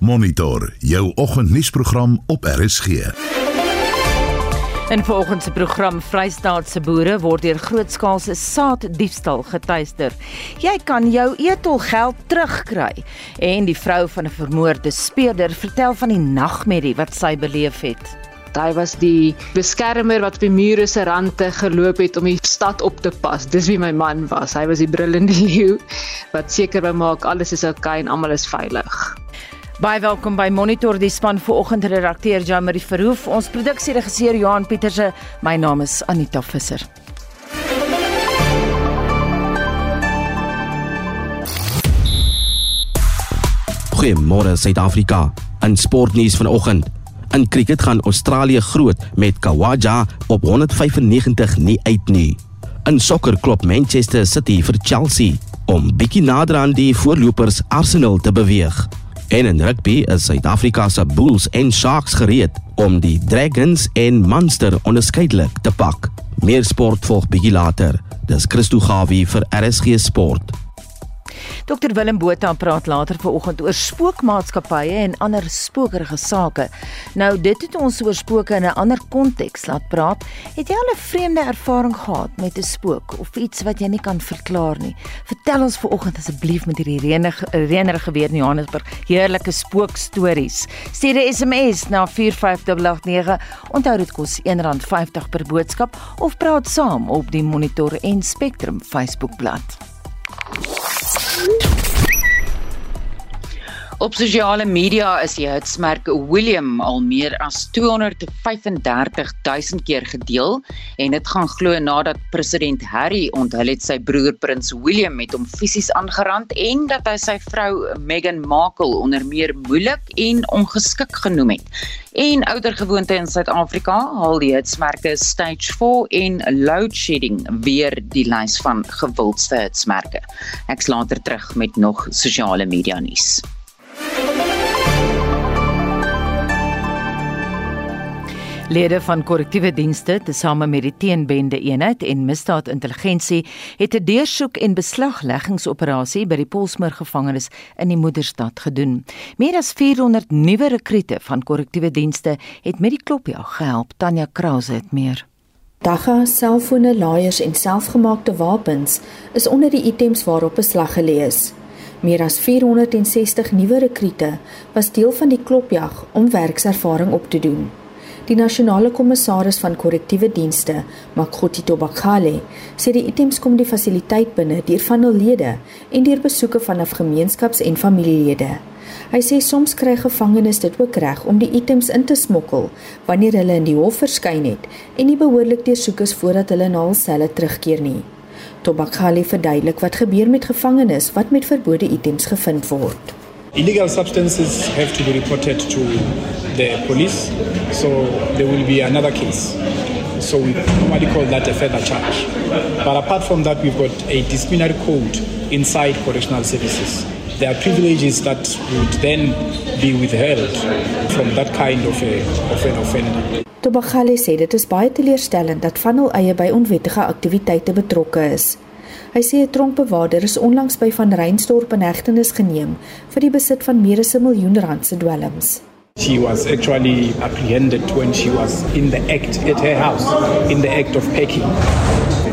Monitor jou oggendnuusprogram op RSG. In volgens se program Vrystaatse boere word deur grootskaalse saaddiefstal getuister. Jy kan jou etolgeld terugkry en die vrou van 'n vermoorde speurder vertel van die nagmerrie wat sy beleef het. Hy was die beskermer wat op die mure se rande geloop het om die stad op te pas. Dis wie my man was. Hy was die brullende leeu wat seker wou maak alles is oukei okay en almal is veilig. Baie welkom by Monitor die span vanoggend redakteur Jean-Marie Verhoef, ons produksieregisseur Johan Pieterse. My naam is Anita Visser. Goeiemôre Suid-Afrika. In sportnuus vanoggend. In cricket gaan Australië groot met Kawaja op 195 nie uit nie. In sokker klop Manchester City vir Chelsea om bietjie nader aan die voorlopers Arsenal te beweeg. En in rugby is Suid-Afrika se Bulls en Sharks gereed om die Dragons en Munster onderskeidelik te pak. Meer sport volg bietjie later. Dis Christo Gawie vir RSG Sport. Dr Willem Botha praat later vanoggend oor spookmaatskappye en ander spookerige sake. Nou dit het ons oor spooke in 'n ander konteks laat praat. Het jy al 'n vreemde ervaring gehad met 'n spook of iets wat jy nie kan verklaar nie? Vertel ons vanoggend asseblief met hierdie reënige reënerige weer in Johannesburg. Heerlike spookstories. Stuur 'n SMS na 45889. Onthou dit kos R1.50 per boodskap of praat saam op die Monitor en Spectrum Facebookblad. Op sosiale media is die hitsmerk William al meer as 235 000 keer gedeel en dit gaan glo nadat president Harry onthul het sy broer prins William met hom fisies aangerand en dat hy sy vrou Meghan Markle onder meer moeilik en ongeskik genoem het. En oudergewoonte in Suid-Afrika haal die hitsmerke Stage 4 en Load Shedding weer die lys van gewildste hitsmerke. Ek's later terug met nog sosiale media nuus. Lede van korrektiewe dienste, tesame met die teenbende eenheid en misdaadintelligensie, het 'n deursoek en beslagleggingsoperasie by die Polsmoor gevangenis in die moederstad gedoen. Meer as 400 nuwe rekrute van korrektiewe dienste het met die klopjag gehelp. Tanya Krause het meer. Dagga, selfone, laaiers en selfgemaakte wapens is onder die items waarop beslag gelê is. Meer as 460 nuwe rekrute was deel van die klopjag om werkservaring op te doen. Die nasionale kommissaris van korrektiewe dienste, Makgoti Tobakhale, sê die items kom die fasiliteit binne deur van hul lede en deur besoeke van afgemeenskaps- en familielede. Hy sê soms kry gevangenes dit ook reg om die items in te smokkel wanneer hulle in die hof verskyn het en nie behoorlik deursoek is voordat hulle na hul selle terugkeer nie. Tobakhale verduidelik wat gebeur met gevangenes wat met verbode items gevind word. Illegal substances have to be reported to the police, so there will be another case. So we normally call that a further charge. But apart from that, we've got a disciplinary code inside correctional services. There are privileges that would then be withheld from that kind of, a, of an offender. Tobakhale sê dit is baie teleurstellend dat van hul eie by onwettige aktiwiteite betrokke is. Hy sê 'n tronkbewaarder is onlangs by van Reinstorp in hegtenis geneem vir die besit van meer as 'n miljoen rand se dwelms. She was actually apprehended when she was in the act at her house, in the act of packing.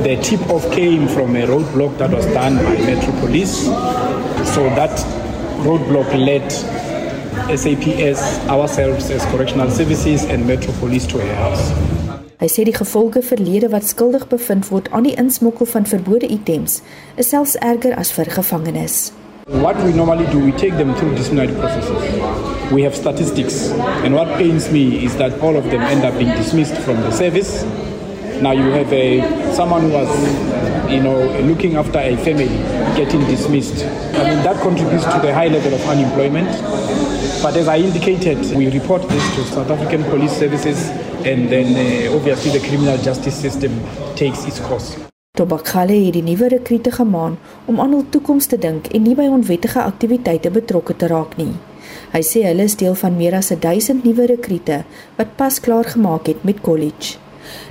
The tip off came from a roadblock that was done by Metro Police. So that roadblock led SAPS, ourselves as correctional services, and Metro Police to her house. Hy sê die gevolge vir lede wat skuldig bevind word aan die insmokkel van verbode items is selfs erger as vir gevangenes. What we normally do, we take them through disciplinary processes. We have statistics, and what pains me is that all of them end up being dismissed from the service. Now you have a someone who was, you know, looking after a family getting dismissed. I mean that contributes to the high level of unemployment. But as I indicated, we report this to South African Police Services and then uh, obviously the criminal justice system takes its course. Tobakhale het die nuwe rekrute gemaan om aan hul toekoms te dink en nie by onwettige aktiwiteite betrokke te raak nie. Hy sê hulle is deel van meer as 1000 nuwe rekrute wat pas klaar gemaak het met college.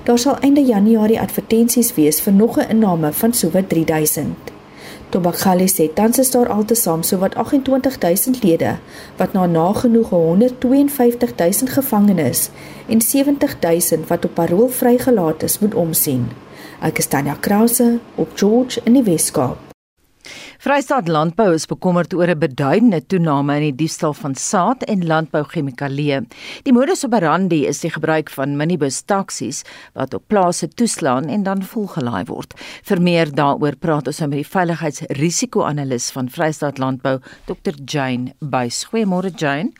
Daar sal einde Januarie advertensies wees vir nog 'n inname van sowat 3000. Tobakgali sê tans is daar altesaam sowat 28000 lede wat na nagenoeg 152000 gevangenes en 70000 wat op parol vrygelaat is moet omsien. Ek is Tanya Krause op George in die Weskaap. Vrystaat Landbou is bekommerd oor 'n beduidende toename in die diefstal van saad en landbouchemikalieë. Die modus operandi is die gebruik van minibus taksies wat op plase toeslaan en dan volgelaai word. Vir meer daaroor praat ons nou met die veiligheidsrisiko-analis van Vrystaat Landbou, Dr. Jane Buys. Goeiemôre Jane.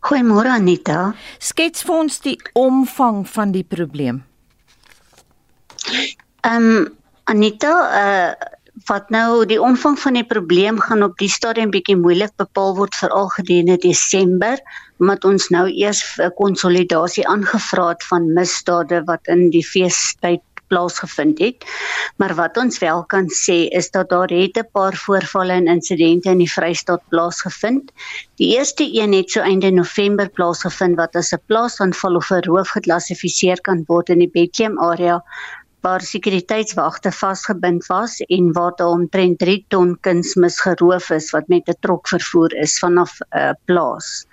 Goeiemôre Anita. Skets vir ons die omvang van die probleem. Ehm um, Anita, uh wat nou die omvang van die probleem gaan op die stadium bietjie moeilik bepaal word veral gedurende Desember omdat ons nou eers 'n konsolidasie aangevra het van misdade wat in die feestyd plaasgevind het. Maar wat ons wel kan sê is dat daar het 'n paar voorvalle en insidente in die Vrystaat plaasgevind. Die eerste een het so einde November plaasgevind wat as 'n plaasaanval of 'n roof geklassifiseer kan word in die Bethlehem area waar sekuriteitswagte vasgebind was en waar daar omtrent 3 ton kunsmis geroof is wat met 'n trok vervoer is vanaf 'n uh, plaas.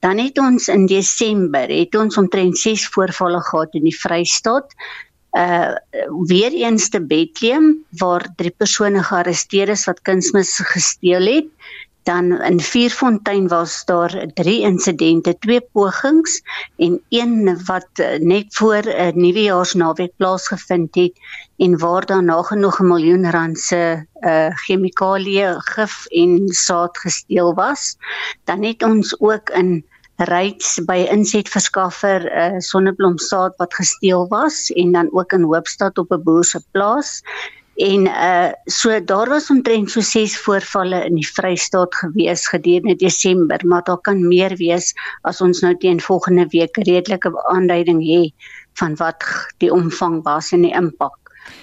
Dan het ons in Desember het ons omtrent 6 voorvalle gehad in die Vrystaat. Uh weer eens te Bethlehem waar drie persone gearresteer is wat kunsmis gesteel het dan in Vierfontein was daar drie insidente, twee pogings en een wat eh, net voor 'n uh, nuwejaarsnaweek plaasgevind het en waar daar nagenoeg 'n miljoen rand se uh, chemikalie gif en saad gesteel was. Dan het ons ook in Ryds by insetverskaffer 'n uh, sonneblomsaad wat gesteel was en dan ook in Hoopstad op 'n boer se plaas En uh so daar was omtrent so 6 voorvalle in die Vrystaat gewees gedurende Desember, maar daar kan meer wees as ons nou teen volgende week redelike aanduiding het van wat die omvang was en die impak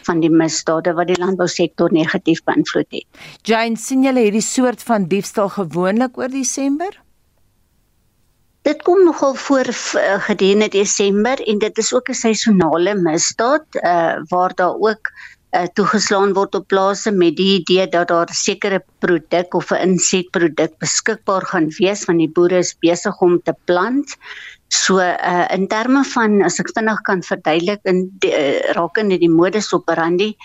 van die misdade wat die landbousektor negatief beïnvloed het. Jane, sien julle hierdie soort van diefstal gewoonlik oor Desember? Dit kom nogal voor uh, gedurende Desember en dit is ook 'n seisonale misdaad uh waar daar ook uh, toegeslaan word op plase met die idee dat daar 'n sekere produk of 'n insetproduk beskikbaar gaan wees van die boere is besig om te plant. So uh, in terme van as ek vinnig kan verduidelik in uh, rakende die modus operandi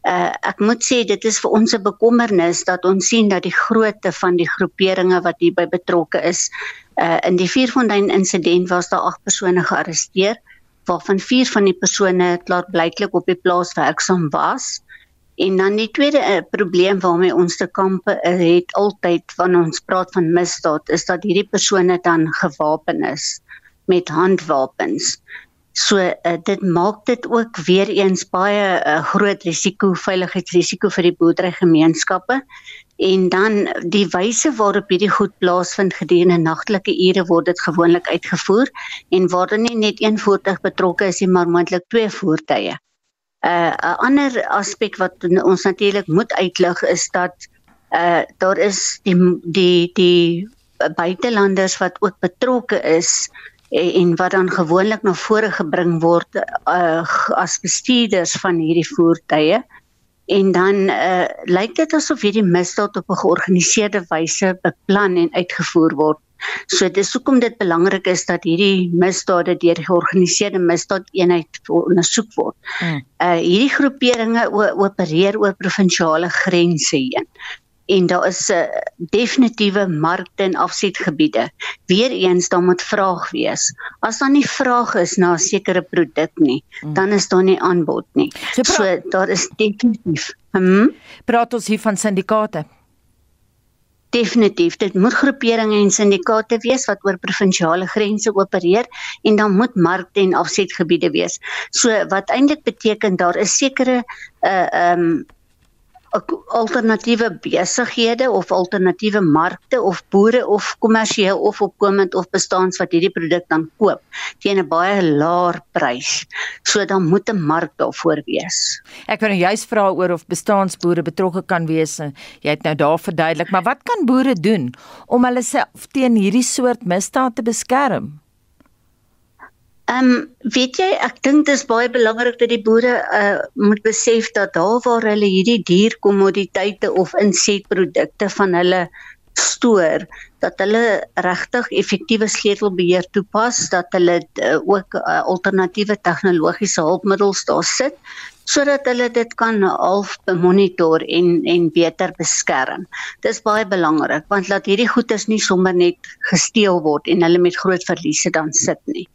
Uh, ek moet sê dit is vir ons 'n bekommernis dat ons sien dat die grootte van die groeperinge wat hierby betrokke is uh, in die Vierfontein insident was daar 8 persone gearresteer waarvan vier van die persone klaarblyklik op die plaas werksaam was. En dan die tweede uh, probleem waarmee ons te kampe uh, het altyd wanneer ons praat van misdaad is dat hierdie persone dan gewapen is met handwapens. So uh, dit maak dit ook weer eens baie uh, groot risiko veiligheidsrisiko vir die boerderygemeenskappe en dan die wyse waarop hierdie goed plaasvind gedurende nagtelike ure word dit gewoonlik uitgevoer en waar dan nie net een voertuig betrokke is nie maar moontlik twee voertuie. 'n uh, 'n ander aspek wat ons natuurlik moet uitlig is dat uh daar is die die die buitelanders wat ook betrokke is en, wat dan gewoonlik na vore gebring word uh as bestuurders van hierdie voertuie. Uh en dan uh, lyk dit asof hierdie misdaad op 'n georganiseerde wyse beplan en uitgevoer word. So dis hoekom dit belangrik is dat hierdie misdade deur georganiseerde misdaadeenheid ondersoek word. Hmm. Uh hierdie groeperinge opereer oor provinsiale grense heen en daar is 'n uh, definitiewe markte en afsetgebiede. Weereens dan moet vraag wees. As daar nie vraag is na 'n sekere produk nie, mm. dan is daar nie aanbod nie. So, so daar is definitief. Hm? Praat ons hier van syndikaate? Definitief, dit moet groeperinge en syndikaate wees wat oor provinsiale grense opereer en dan moet markte en afsetgebiede wees. So wat eintlik beteken daar is sekere uh um, alternatiewe besighede of alternatiewe markte of boere of kommersieel of opkomend of bestaans wat hierdie produk dan koop teen 'n baie laer prys. So dan moet 'n mark daarvoor wees. Ek wil nou juist vra oor of bestaansboere betrokke kan wees. Jy het nou daar verduidelik, maar wat kan boere doen om hulle self teen hierdie soort misdaad te beskerm? Ehm um, weet jy, ek dink dit is baie belangrik dat die boere uh moet besef dat daar waar hulle hierdie dierkommoditeite of insetprodukte van hulle stoor dat hulle regtig effektiewe sleutelbeheer toepas dat hulle uh, ook uh, alternatiewe tegnologiese hulpmiddels daar sit sodat hulle dit kan half monitor en en beter beskerm. Dis baie belangrik want laat hierdie goederes nie sommer net gesteel word en hulle met groot verliese dan sit nie.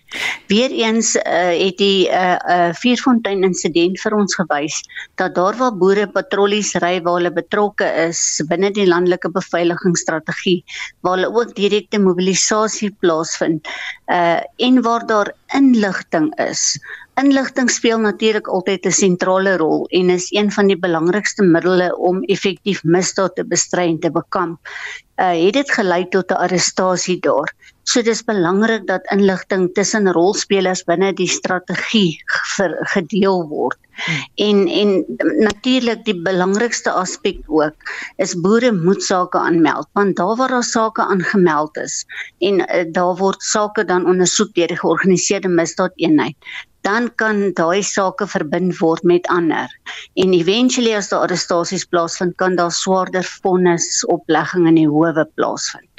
Weereens uh, het die uh, uh, Vierfontein insident vir ons gewys dat daar waar boere patrollies ry waar hulle betrokke is binne die landelike beveiligingsstrategie waar hulle ook direkte mobilisasie plaasvind uh, en waar daar inligting is Inligting speel natuurlik altyd 'n sentrale rol en is een van die belangrikste middele om effektief misdaad te bestry en te bekamp. Uh het dit gelei tot 'n arrestasie daar. So dis belangrik dat inligting tussen rolspelers binne die strategie gedeel word. En en natuurlik die belangrikste aspek ook is boere moet sake aanmeld want daar waar daar sake aangemeld is en uh, daar word sake dan ondersoek deur die georganiseerde misdaadeenheid dan kan daai sake verbind word met ander. En eventually as daar arrestasies plaasvind, kan daar swaarder vonnisoplegging in die howe plaasvind.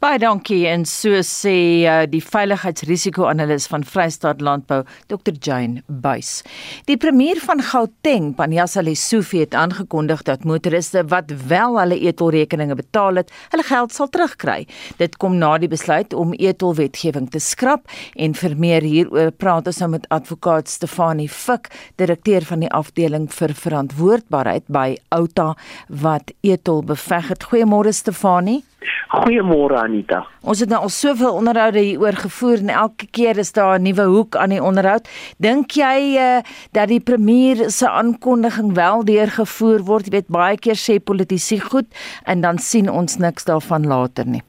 Baie dankie en so sê uh, die veiligheidsrisiko-analis van Vrystaat Landbou, Dr Jane Buys. Die premier van Gauteng, Panyasa Lesufi het aangekondig dat motoriste wat wel hulle etolrekeninge betaal het, hulle geld sal terugkry. Dit kom na die besluit om etolwetgewing te skrap en vir meer hieroor praat ons nou met advokaat Stefanie Fik, direkteur van die afdeling vir verantwoordbaarheid by Outa wat etol beveg het. Goeiemôre Stefanie. Goeiemôre Anita. Ons het nou al soveel onderhoude hieroor gevoer en elke keer is daar 'n nuwe hoek aan die onderhoud. Dink jy uh, dat die premier se aankondiging wel deurgevoer word? Jy weet baie keer sê politici goed en dan sien ons niks daarvan later nie.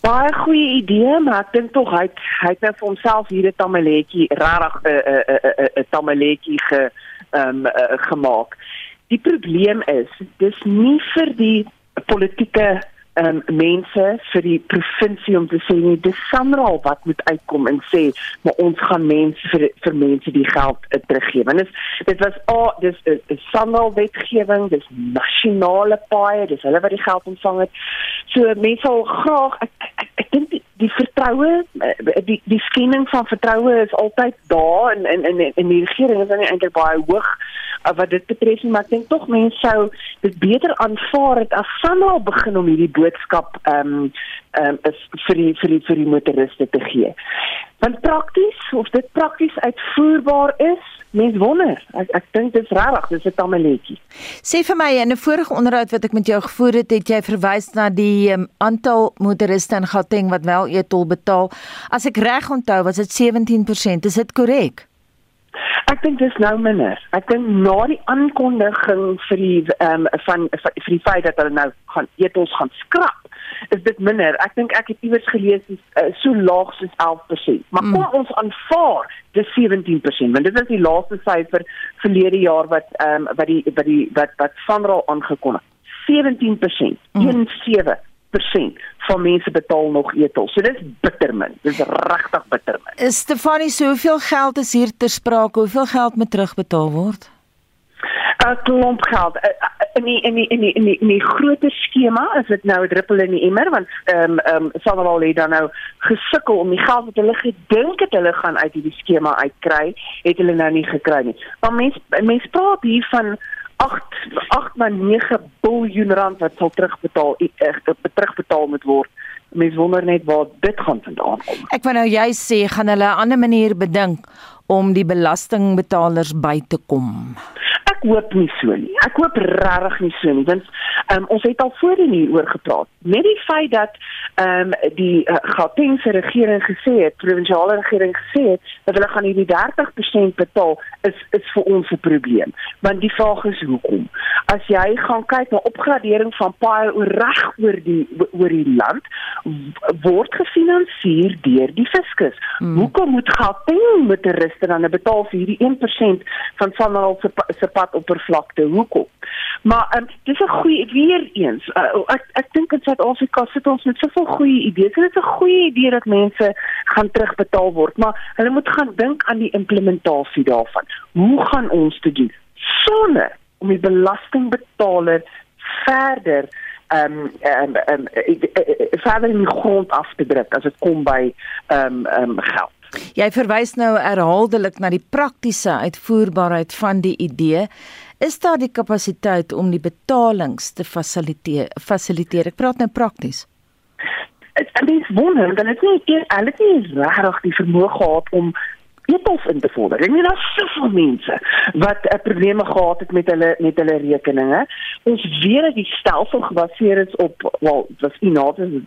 Baie goeie idee, maar ek dink tog hy hy het nou vir homself hier 'n tamaletjie, regtig 'n 'n 'n 'n tamaletjie ge ehm um, uh, gemaak. Die probleem is, dis nie vir die politieke um, mense vir die provinsie om te sê nee dis Sanral wat moet uitkom en sê maar ons gaan mense vir vir mense die geld uh, teruggee. Want dit dit was a oh, dis 'n uh, Sanral wetgewing dis nasionale paaie dis hulle wat die geld ontvang het. So mense sal graag ek ek, ek, ek dink die, vertroue eh, die die skenning van vertroue is altyd daar en en en, en die regering is dan eintlik baie hoog uh, wat dit betref nie, maar ek dink tog mense sou dit beter aanvaar het as Sanral begin om hierdie boodskap ehm um, um, is vir die vir die vir die motoriste te gee. Want prakties of dit prakties uitvoerbaar is, mens wonder. Ek ek dink dit is regtig, dis 'n tamaletjie. Sê vir my in 'n vorige onderhoud wat ek met jou gevoer het, het jy verwys na die um, aantal motoriste in Gauteng wat wel e-tol betaal. As ek reg onthou, was dit 17%. Is dit korrek? Ek dink dis nou minder. Ek dink na die aankondiging vir die ehm um, van vir die feit dat hulle nou gaan etels gaan skrap, is dit minder. Ek dink ek het iewers gelees is uh, so laag soos 11%. Maar kom mm. ons aanvaar dis 17% want dit is die laaste syfer verlede jaar wat ehm um, wat die wat die wat wat Sanral aangekondig. 17%. Mm. 17 10% van mense betaal nog etel. So dis bitter min. Dis regtig bitter min. Stefanie, so hoeveel geld is hier ter sprake? Hoeveel geld moet terugbetaal word? 'n klomp geld eh, eh, in die in die in die in die, in die groter skema is dit nou 'n druppel in die emmer want ehm um, ehm um, Sanral het dan nou gesukkel om die geld wat hulle gedink het hulle gaan uit hierdie skema uitkry, het hulle nou nie gekry nie. Maar mense mense praat hier van 8 8 na 9 miljard rand wat sal terugbetaal uh, terugbetaal moet word. Mense wonder net waar dit gaan vandaan kom. Ek wou nou jy sê gaan hulle 'n ander manier bedink om die belastingbetalers by te kom hoop nie so nie. Ek hoop regtig nie so nie want um, ons het al voorheen hieroor gepraat. Met die feit dat ehm um, die uh, Gautengse regering gesê het, provinsiale regering gesê het dat hulle gaan hierdie 30% betaal is is vir ons 'n probleem. Want die vraag is hoekom? As jy gaan kyk na opgradering van paaie oor reg oor die oor die land word gefinansier deur die fiskus. Hmm. Hoekom moet Gauteng met 'n ruster dan betaal vir hierdie 1% van van hulle se pad oppervlakte. Hoekom? Maar um, dis 'n goeie weer eens. Uh, ek ek dink in Suid-Afrika sit ons met soveel goeie idees. Dit is 'n goeie idee dat mense gaan terugbetaal word, maar hulle moet gaan dink aan die implementasie daarvan. Hoe gaan ons dit doen sonder om die belastingbetaler verder ehm um, ehm um, um, verder in die grond af te druk as dit kom by ehm um, ehm um, geld. Jy verwys nou herhaaldelik na die praktiese uitvoerbaarheid van die idee. Is daar die kapasiteit om die betalings te fasiliteer? Fasiliteer. Ek praat nou prakties. Dit is wonderlik, dan het nie hulle het nie regtig die vermoë gehad om epos in te vorder. Ek meen daar's soveel mense wat uh, probleme gehad het met hulle met hulle rekeninge. Ons weet dat die stelsel gebaseer is op wel, wat Inatus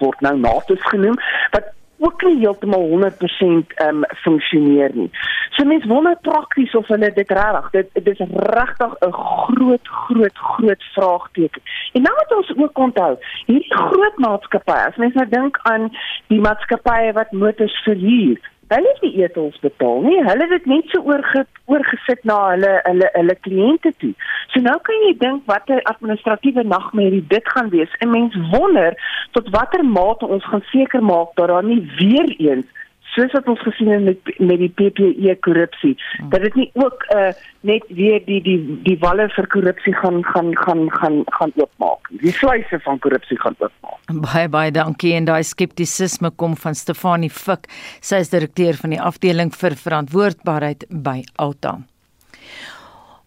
word nou Natus genoem, wat ook nie heeltemal 100% ehm um, funksioneer nie. So mense wonder prakties of hulle dit regtig, dit dit is regtig 'n groot groot groot vraagteken. En nou moet ons ook onthou, hierdie groot maatskappye, as mense nou dink aan die maatskappye wat motors verhuur, hulle nie etels betaal nie. Hulle het dit net so oorge, oorgesit na hulle hulle hulle kliënte toe. So nou kan jy dink watter administratiewe nagmerrie dit gaan wees. En mens wonder tot watter mate ons gaan seker maak dat daar nie weer eens soos wat ons gesien het met met die PPE korrupsie hmm. dat dit nie ook uh, net weer die die die walle vir korrupsie gaan gaan gaan gaan gaan oopmaak. Die sluise van korrupsie gaan oopmaak. Baie baie dankie en daai skeptisisme kom van Stefanie Fik. Sy is direkteur van die afdeling vir verantwoordbaarheid by Alta.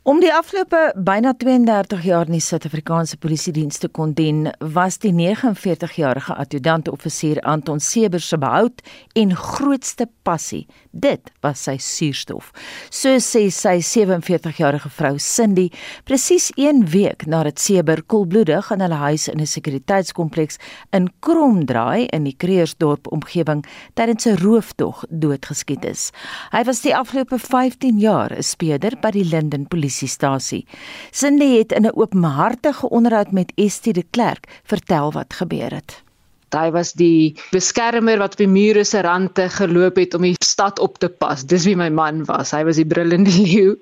Om die afgelope byna 32 jaar in die Suid-Afrikaanse Polisie diens te kon dien, was die 49-jarige adjutant-offisier Anton Seber se behoud en grootste passie. Dit was sy suurstof. So sê sy 47-jarige vrou Cindy, presies 1 week nadat Seber koelbloedig in hulle huis in 'n sekuriteitskompleks in Kromdraai in die Kreersdorp omgewing tydens 'n rooftog doodgeskiet is. Hy was die afgelope 15 jaar 'n speurder by die Linden Polisie polisiestasie. Cindy het in 'n openhartige onderhoud met Estie de Klerk vertel wat gebeur het. Hy was die beskermer wat op die mure se rande geloop het om die stad op te pas. Dis wie my man was. Hy was die brullende leeu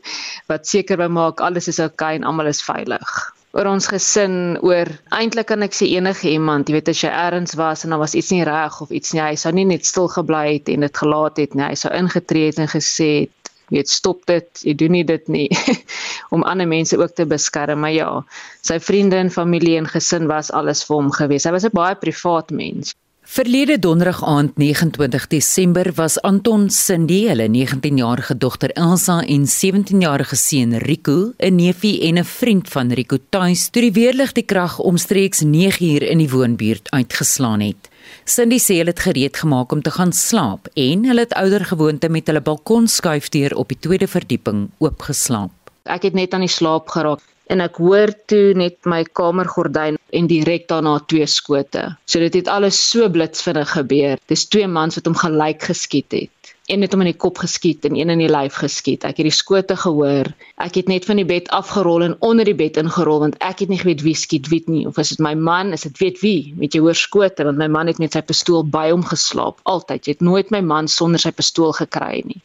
wat seker wou maak alles is oukei okay en almal is veilig. Oor ons gesin, oor eintlik kan ek sê enige iemand, jy weet as jy ergens was en daar was iets nie reg of iets nie, hy sou nie net stil gebly het en dit gelaat het nie. Hy sou ingetree het en gesê het weet stop dit, jy doen nie dit nie om ander mense ook te beskerm, maar ja, sy vriende en familie en gesin was alles vir hom gewees. Hy was 'n baie privaat mens. Verlede donderdag aand 29 Desember was Anton Cindy, hulle 19-jarige dogter Elsa en 17-jarige seun Rico, 'n neefie en 'n vriend van Rico tuis toe die weerlig die krag omstreeks 9uur in die woonbuurt uitgeslaan het. Cindy sê hulle het gereed gemaak om te gaan slaap en hulle het ouer gewoonte met hulle balkonskuifdeur op die tweede verdieping oopgeslaap. Ek het net aan die slaap geraak en ek hoor toe net my kamergordyn en direk daarna twee skote. So dit het alles so blitsvinnig gebeur. Dis twee mans wat hom gelyk geskiet het. Een het hom in die kop geskiet en een in die lyf geskiet. Ek het die skote gehoor. Ek het net van die bed afgerol en onder die bed ingerol want ek het nie geweet wie skiet wie nie of is dit my man, is dit weet wie? Met jy hoor skote want my man het met sy pistool by hom geslaap. Altyd. Jy het nooit my man sonder sy pistool gekry nie.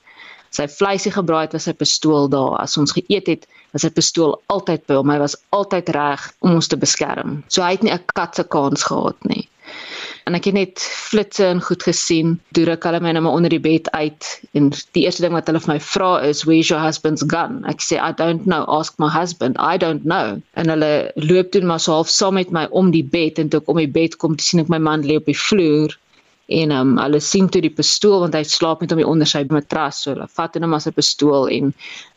Sy vleisie gebraai het was sy pistool daar. As ons geëet het, was sy pistool altyd by hom. Hy was altyd reg om ons te beskerm. So hy het nie 'n kat se kans gehad nie en ek het net flitsse en goed gesien. Toe ruk hulle my net maar onder die bed uit en die eerste ding wat hulle vir my vra is, "Where's your husband's gun?" Ek sê, "I don't know. Ask my husband. I don't know." En hulle loop toe maar so half saam met my om die bed en toe ek om die bed kom, sien ek my man lê op die vloer en um, hulle sien toe die pistool want hy slaap met hom onder sy matras so hulle vat hom as 'n pistool en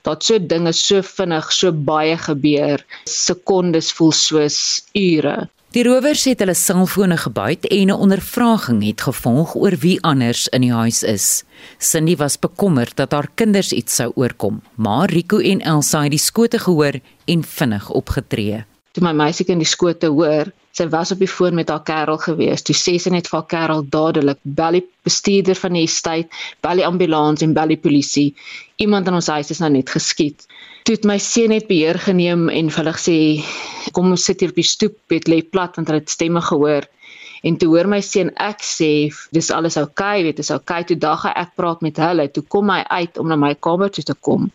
dat so dinge so vinnig so baie gebeur sekondes voel soos ure Die rowers het hulle selfone gebuit en 'n ondervraging het gevolg oor wie anders in die huis is. Cindy was bekommerd dat haar kinders iets sou oorkom, maar Rico en Elsa het die skote gehoor en vinnig opgetree. Toe my meisiekind die skote hoor, sy was op die foon met haar kerel gewees. Toe sê sy net vir haar kerel dadelik, bel die bestuurder van die estate, bel die ambulans en bel die polisie. Iemand in ons huis is nou net geskiet toe het my seun net beheer geneem en vir hulle gesê kom ons sit hier op die stoep het lê plat want hulle het stemme gehoor en toe hoor my seun ek sê dis alles oukei okay, weet dis oukei okay. toe dag ek praat met hulle toe kom hy uit om na my kamer toe te kom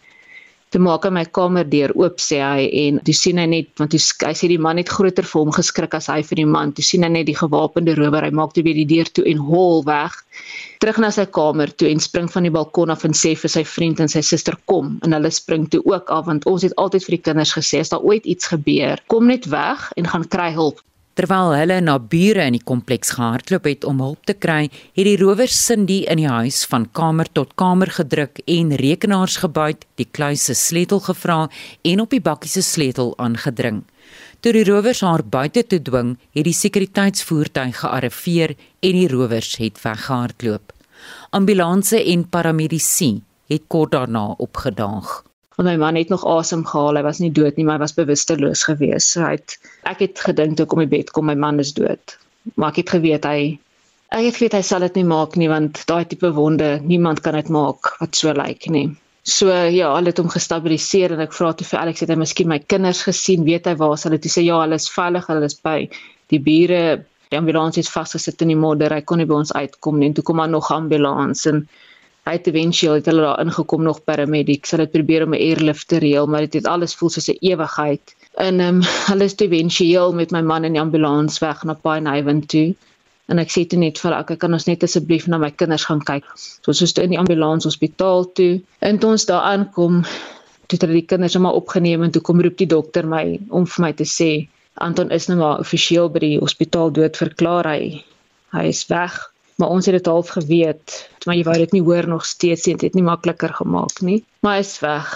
Toe maak hy my kamer deur oop sê hy en toe sien hy net want hy, hy sê die man het groter vir hom geskrik as hy vir die man. Toe sien hy net die gewapende rower. Hy maak toe weer die deur toe en hol weg terug na sy kamer toe en spring van die balkon af en sê vir sy vriend en sy suster kom en hulle spring toe ook af want ons het altyd vir die kinders gesê as daar ooit iets gebeur, kom net weg en gaan kry hulp. Terwyl hulle na bure in die kompleks gehardloop het om hulp te kry, het die rowers Cindy in die huis van kamer tot kamer gedruk en rekenaars gebuit, die kluis se sleutel gevra en op die bakkie se sleutel aangedring. Toe die rowers haar buite toe dwing, het die sekuriteitsvoertuig gearriveer en die rowers het weggehardloop. Ambulanse en paramedici het kort daarna opgedaag want my man het nog asem gehaal. Hy was nie dood nie, maar hy was bewusteloos gewees. So hy het ek het gedink toe kom die bed kom my man is dood. Maar ek het geweet hy ek het geweet hy sal dit nie maak nie want daai tipe wonde, niemand kan dit maak wat so lyk nie. So ja, hulle het hom gestabiliseer en ek vra toe vir Alex het hy miskien my kinders gesien, weet hy waar hulle toe sê ja, hulle is veilig, hulle is by die bure. Die ambulans het vasgesit in die modder. Hy kon nie by ons uitkom nie. En toe kom maar nog ambulans en hy het eventueel het hulle daar ingekom nog paramedics. Hulle het probeer om 'n airlift te reël, maar dit het, het alles voel soos 'n ewigheid. En ehm um, hulle is eventueel met my man in die ambulans weg na Pinehaven toe. En ek sê toe net vir hulle, ek kan ons net asseblief na my kinders gaan kyk. So ons is toe in die ambulans hospitaal toe. En toe ons daar aankom, toe het hulle die kinders maar opgeneem en toe kom roep die dokter my om vir my te sê Anton is nou maar amptelik by die hospitaal dood verklaar hy. Hy is weg maar ons het dit half geweet, maar jy wou dit nie hoor nog steeds nie, dit het nie makliker gemaak nie. Maar hy's weg.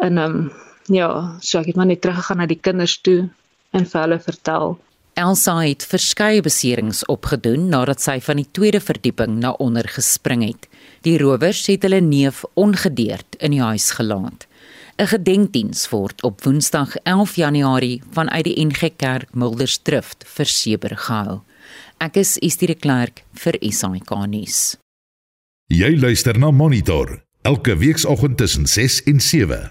En ehm um, ja, so ek het maar net teruggegaan na die kinders toe en vir hulle vertel. Elsa het verskeie beserings opgedoen nadat sy van die tweede verdieping na onder gespring het. Die rowers het hulle neef ongedeerd in die huis gelaat. 'n Gedenkdiens word op Woensdag 11 Januarie vanuit die NG Kerk Muldersdrift vir Seber gehou. Ek is Estie de Klerk vir SAK nuus. Jy luister na Monitor elke weekoggend tussen 6 en 7.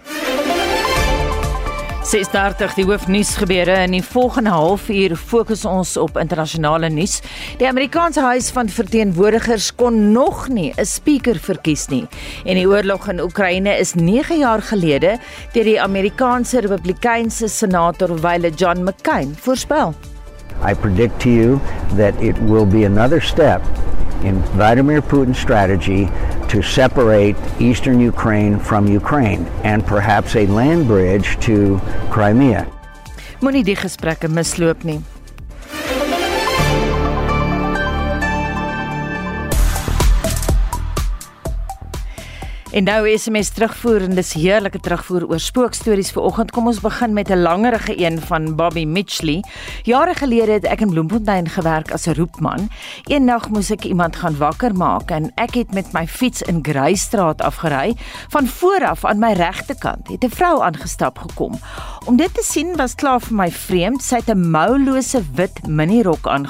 6:30 die hoofnuus gebeure in die volgende halfuur fokus ons op internasionale nuus. Die Amerikaanse Huis van Verteenwoordigers kon nog nie 'n spreker verkies nie en die oorlog in Oekraïne is 9 jaar gelede deur die Amerikaanse Republikeinse senator Wyle John McCain voorspel. I predict to you that it will be another step in Vladimir Putin's strategy to separate eastern Ukraine from Ukraine and perhaps a land bridge to Crimea. Moenie die gesprekke misloop nie. En nou SMS terugvoer en dis heerlike terugvoer oor spookstories vir oggend. Kom ons begin met 'n langerige een van Bobby Mitchley. Jare gelede het ek in Bloemfontein gewerk as 'n roepman. Eendag moes ek iemand gaan wakker maak en ek het met my fiets in Greystraat afgery. Van voor af aan my regterkant het 'n vrou aangestap gekom. Om dit te sien was klaar vir my vreemd. Sy het 'n moulose wit minirok aangetree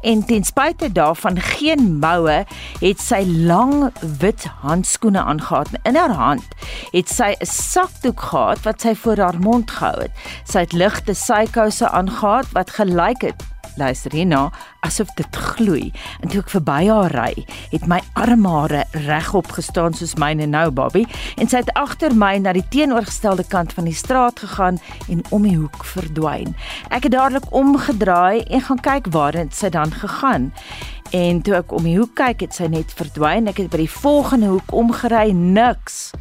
en ten spyte daarvan geen moue, het sy lang wit handskoene aan gehad. In haar hand het sy 'n sakdoek gehad wat sy voor haar mond gehou het. Sy het ligte sykouse aangetree wat gelyk het luister hierna asof dit gloei. En toe ek verby haar ry, het my armhare regop gestaan soos myne nou, Bobby, en sy het agter my na die teenoorgestelde kant van die straat gegaan en om die hoek verdwyn. Ek het dadelik omgedraai en gaan kyk waar dit sy dan gegaan. En toe ek om die hoek kyk, het sy net verdwyn. Ek het by die volgende hoek omgery, niks.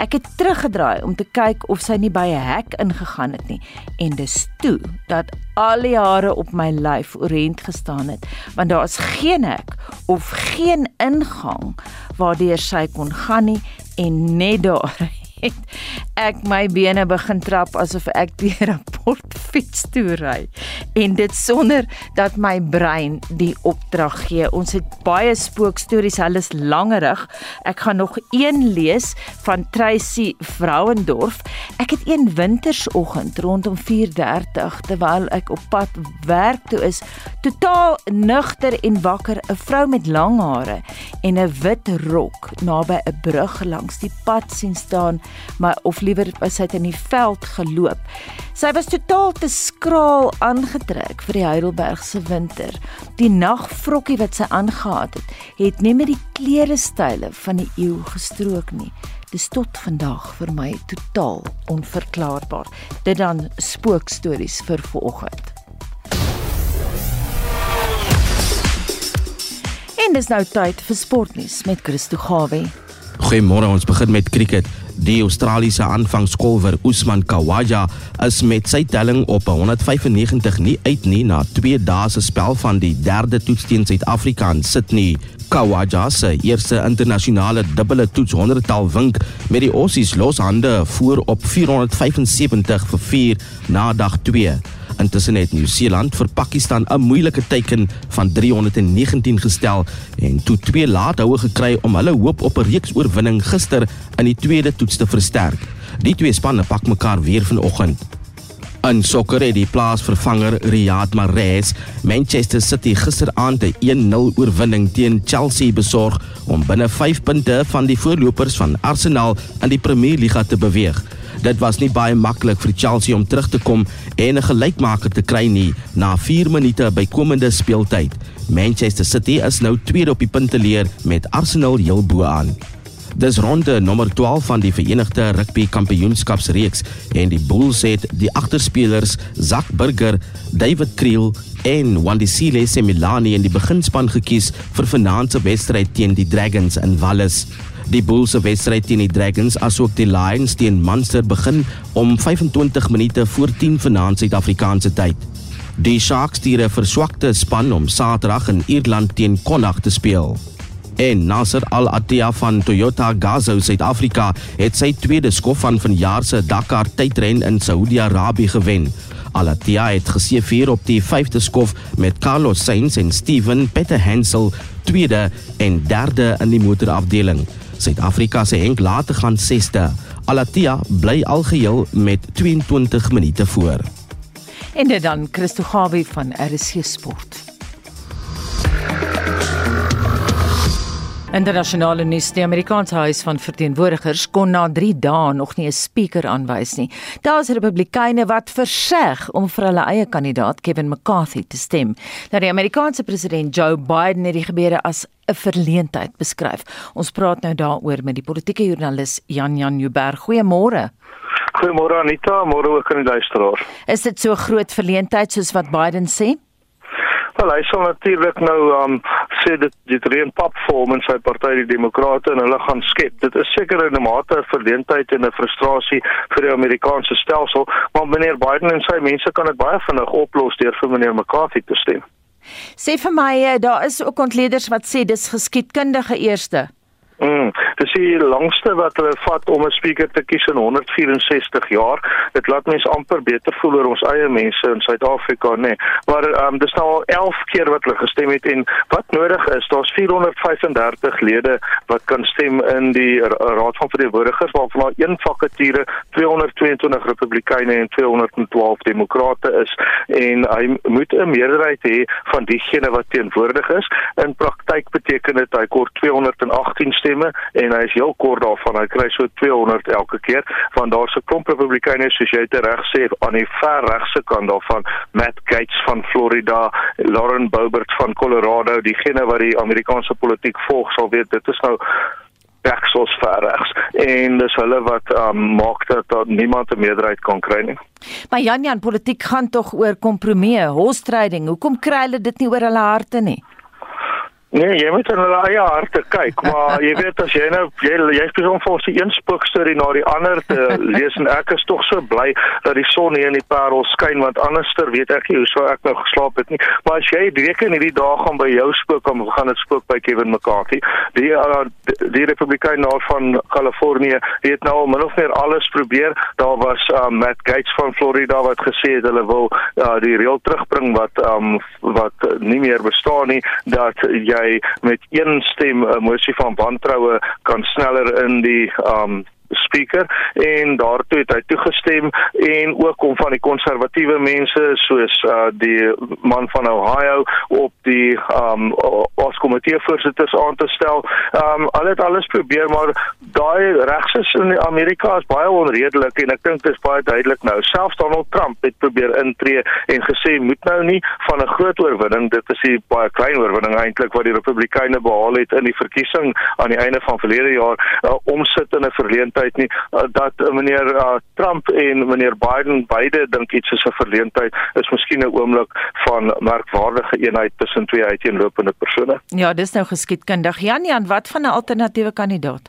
Ek het teruggedraai om te kyk of sy nie by 'n hek ingegaan het nie. En dis toe dat al die hare op my lyf oorent gestaan het, want daar is geen hek of geen ingang waardeur sy kon gaan nie en net daar het ek my bene begin trap asof ek deur 'n portfiets toe ry en dit sonder dat my brein die opdrag gee. Ons het baie spookstories, hulle is langerig. Ek gaan nog een lees van Tracy Vrouendorf. Ek het een wintersoggend rondom 4:30 terwyl ek op pad werk toe is, totaal nugter en wakker, 'n vrou met lang hare en 'n wit rok naby 'n brug langs die pad sien staan maar of liewer was hy in die veld geloop. Sy was totaal te skraal aangetrek vir die Heidelbergse winter. Die nagvrokkie wat sy aangetree het, het nie met die klere style van die eeu gestrook nie. Dis tot vandag vir my totaal onverklaarbaar. Dit dan spookstories vir vanoggend. En dis nou tyd vir sportnuus met Christo Gawe. Goeiemôre, ons begin met cricket. Die Australiese aanvangskolwer Usman Khawaja is met sy telling op 195 nie uit nie na 2 dae se spel van die derde toets teen Suid-Afrika in Sydney. Khawaja se eerste internasionale dubbele toets 100-tal wink met die Aussies loshande voor op 475 vir 4 na dag 2. Intussen het Nieu-Seeland vir Pakistan 'n moeilike teiken van 319 gestel en toe twee laathoue gekry om hulle hoop op 'n reeks oorwinning gister in die tweede toets te versterk. Die twee spanne pak mekaar weer vanoggend. In sokker het die plaasvervanger Riyad Mahrez Manchester City gisteraand 'n 1-0 oorwinning teen Chelsea besorg om binne 5 punte van die voorlopers van Arsenal in die Premier Liga te beweeg. Dit was nie baie maklik vir Chelsea om terug te kom en 'n gelykmaker te kry nie na 4 minute bykomende speeltyd. Manchester City is nou tweede op die punteleer met Arsenal heel bo aan. Dis ronde nommer 12 van die Verenigde Rugby Kampioenskapsreeks en die Bulls het die agterspelers Zak Burger, David Kriel en Wandisile Semilani in die beginspan gekies vir vanaand se wedstryd teen die Dragons in Wallis. Die Bulls se wedstryd teen die Dragons asook die Lions teen Munster begin om 25 minute voor 10 vanaand Suid-Afrikaanse tyd. Die Sharks stuur 'n verswakte span om Saterdag in Ierland teen Connacht te speel. En Nasser Al-Attiyah van Toyota Gazoo Suid-Afrika het sy tweede skof van vanjaar se Dakar tydren in Saudi-Arabië gewen. Al-Attiyah het geseëvier op die 5de skof met Carlos Sainz en Steven Peter Hansel tweede en derde in die motorafdeling. Suid-Afrika se Henk laat gaan 6ste. Alatia bly algeheel met 22 minute voor. En dit dan Christo Gawie van RC Sport. Internasionale nuus: Die Amerikaanse Huis van Verteenwoordigers kon na 3 dae nog nie 'n spreker aanwys nie. Daar's Republikeine wat verseg om vir hulle eie kandidaat Kevin McCarthy te stem. Nou die Amerikaanse president Joe Biden het die gebeure as 'n verleentheid beskryf. Ons praat nou daaroor met die politieke joernalis Jan Jan Jubber. Goeiemôre. Goeiemôre Anita, môre ook aan die luisteraars. Is dit so groot verleentheid soos wat Biden sê? Wel, hy sal natuurlik nou um sê dit dit reën pap vorm in sy party die demokrate en hulle gaan skep. Dit is seker in 'n mate 'n verleentheid en 'n frustrasie vir die Amerikaanse stelsel, maar meneer Biden en sy mense kan dit baie vinnig oplos deur vir meneer McCarthy te stem. Sê vir my, eh, daar is ook ontleeders wat sê dis geskiedkundige eerste. Mm, dis die langste wat hulle vat om 'n spreker te kies in 164 jaar. Dit laat mense amper beter voel oor ons eie mense in Suid-Afrika, nê. Nee. Maar ehm um, dis nou al 11 keer wat hulle gestem het en wat nodig is, daar's 435 lede wat kan stem in die Raad van Verteenwoordigers waarvan daar een vakature 222 Republikeine en 212 Demokrate is en hy moet 'n meerderheid hê van diegene wat teenwoordig is. In praktyk beteken dit hy kort 218 stem stemme en hy is heel kort daarvan. Hy kry so 200 elke keer want daar's 'n klomp Republikeine soos jy te reg sê aan die ver regse kant daarvan, Matt Gaetz van Florida, Lauren Boebert van Colorado, diegene wat die Amerikaanse politiek volg sal weet dit is nou regsos ver regs en dis hulle wat um, maak dat, dat niemand 'n meerderheid kan kry nie. Maar Jan Jan politiek gaan tog oor kompromie, horse-trading. Hoekom kry hulle dit nie oor hulle harte nie? Nee, jy moet in hulle eie harte kyk, maar jy weet as jy nou jy jy spesiaal vir die een spookstorie na die ander te lees en ek is tog so bly dat die son hier in die Parel skyn want anderster weet ek nie hoe sou ek nou geslaap het nie. Maar as jy reken hierdie dae gaan by jou spook om gaan dit spook by Kevin McCarthy. Die uh, die Republikein daar van Kalifornië het nou min of meer alles probeer. Daar was uh, Matt Gaetz van Florida wat gesê het hulle wil uh, die reël terugbring wat um, wat nie meer bestaan nie dat jy jy met een stem 'n mosie van wantroue kan sneller in die um speaker en daartoe het hy toegestem en ook om van die konservatiewe mense soos uh, die man van Ohio op die um as komitee voorsitters aan te stel. Um hulle het alles probeer maar daai regses in Amerika is baie onredelik en ek dink dit is baie duidelik nou. Selfs Donald Trump het probeer intree en gesê moet nou nie van 'n groot oorwinning, dit is 'n baie klein oorwinning eintlik wat die Republikeine behaal het in die verkiesing aan die einde van verlede jaar uh, omsit in 'n verleentheid nie uh, dat uh, meneer uh, Trump en meneer Biden beide dink iets is 'n verleentheid is miskien 'n oomblik van merkwaardige eenheid tussen twee uiteenlopende persone. Ja, dis nou geskiedkundig. Jan Jan, wat van 'n alternatiewe kandidaat?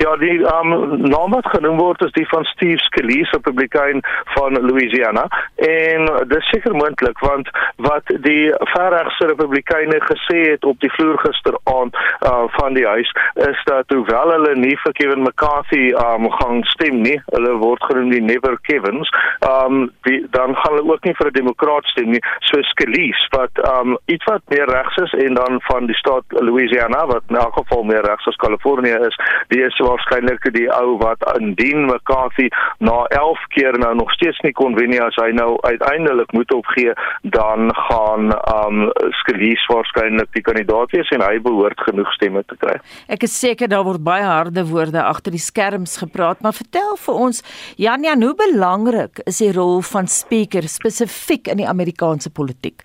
Ja, die um, naam wat genoem word is die van Steve Scalise, Republikein van Louisiana. En dis seker moontlik want wat die verregse Republikeine gesê het op die vloer gisteraand uh, van die huis is dat hoewel hulle nie vir Kevin McCarthy um, gaan stem nie, hulle word genoem die Never Kevins, um, die, dan gaan hulle ook nie vir 'n demokraat stem nie, so Scalise wat um, iets wat meer regs is en dan van die staat Louisiana wat in elk geval meer regs as Kalifornië is, die is waarskynlik die ou wat indien McCarthy na 11 keer nou nog steeds nie kon wen nie as hy nou uiteindelik moet opgee dan gaan um Scalise waarskynlik die kandidaat wees en hy behoort genoeg stemme te kry. Ek is seker daar word baie harde woorde agter die skerms gepraat, maar vertel vir ons Janja, hoe belangrik is die rol van speaker spesifiek in die Amerikaanse politiek?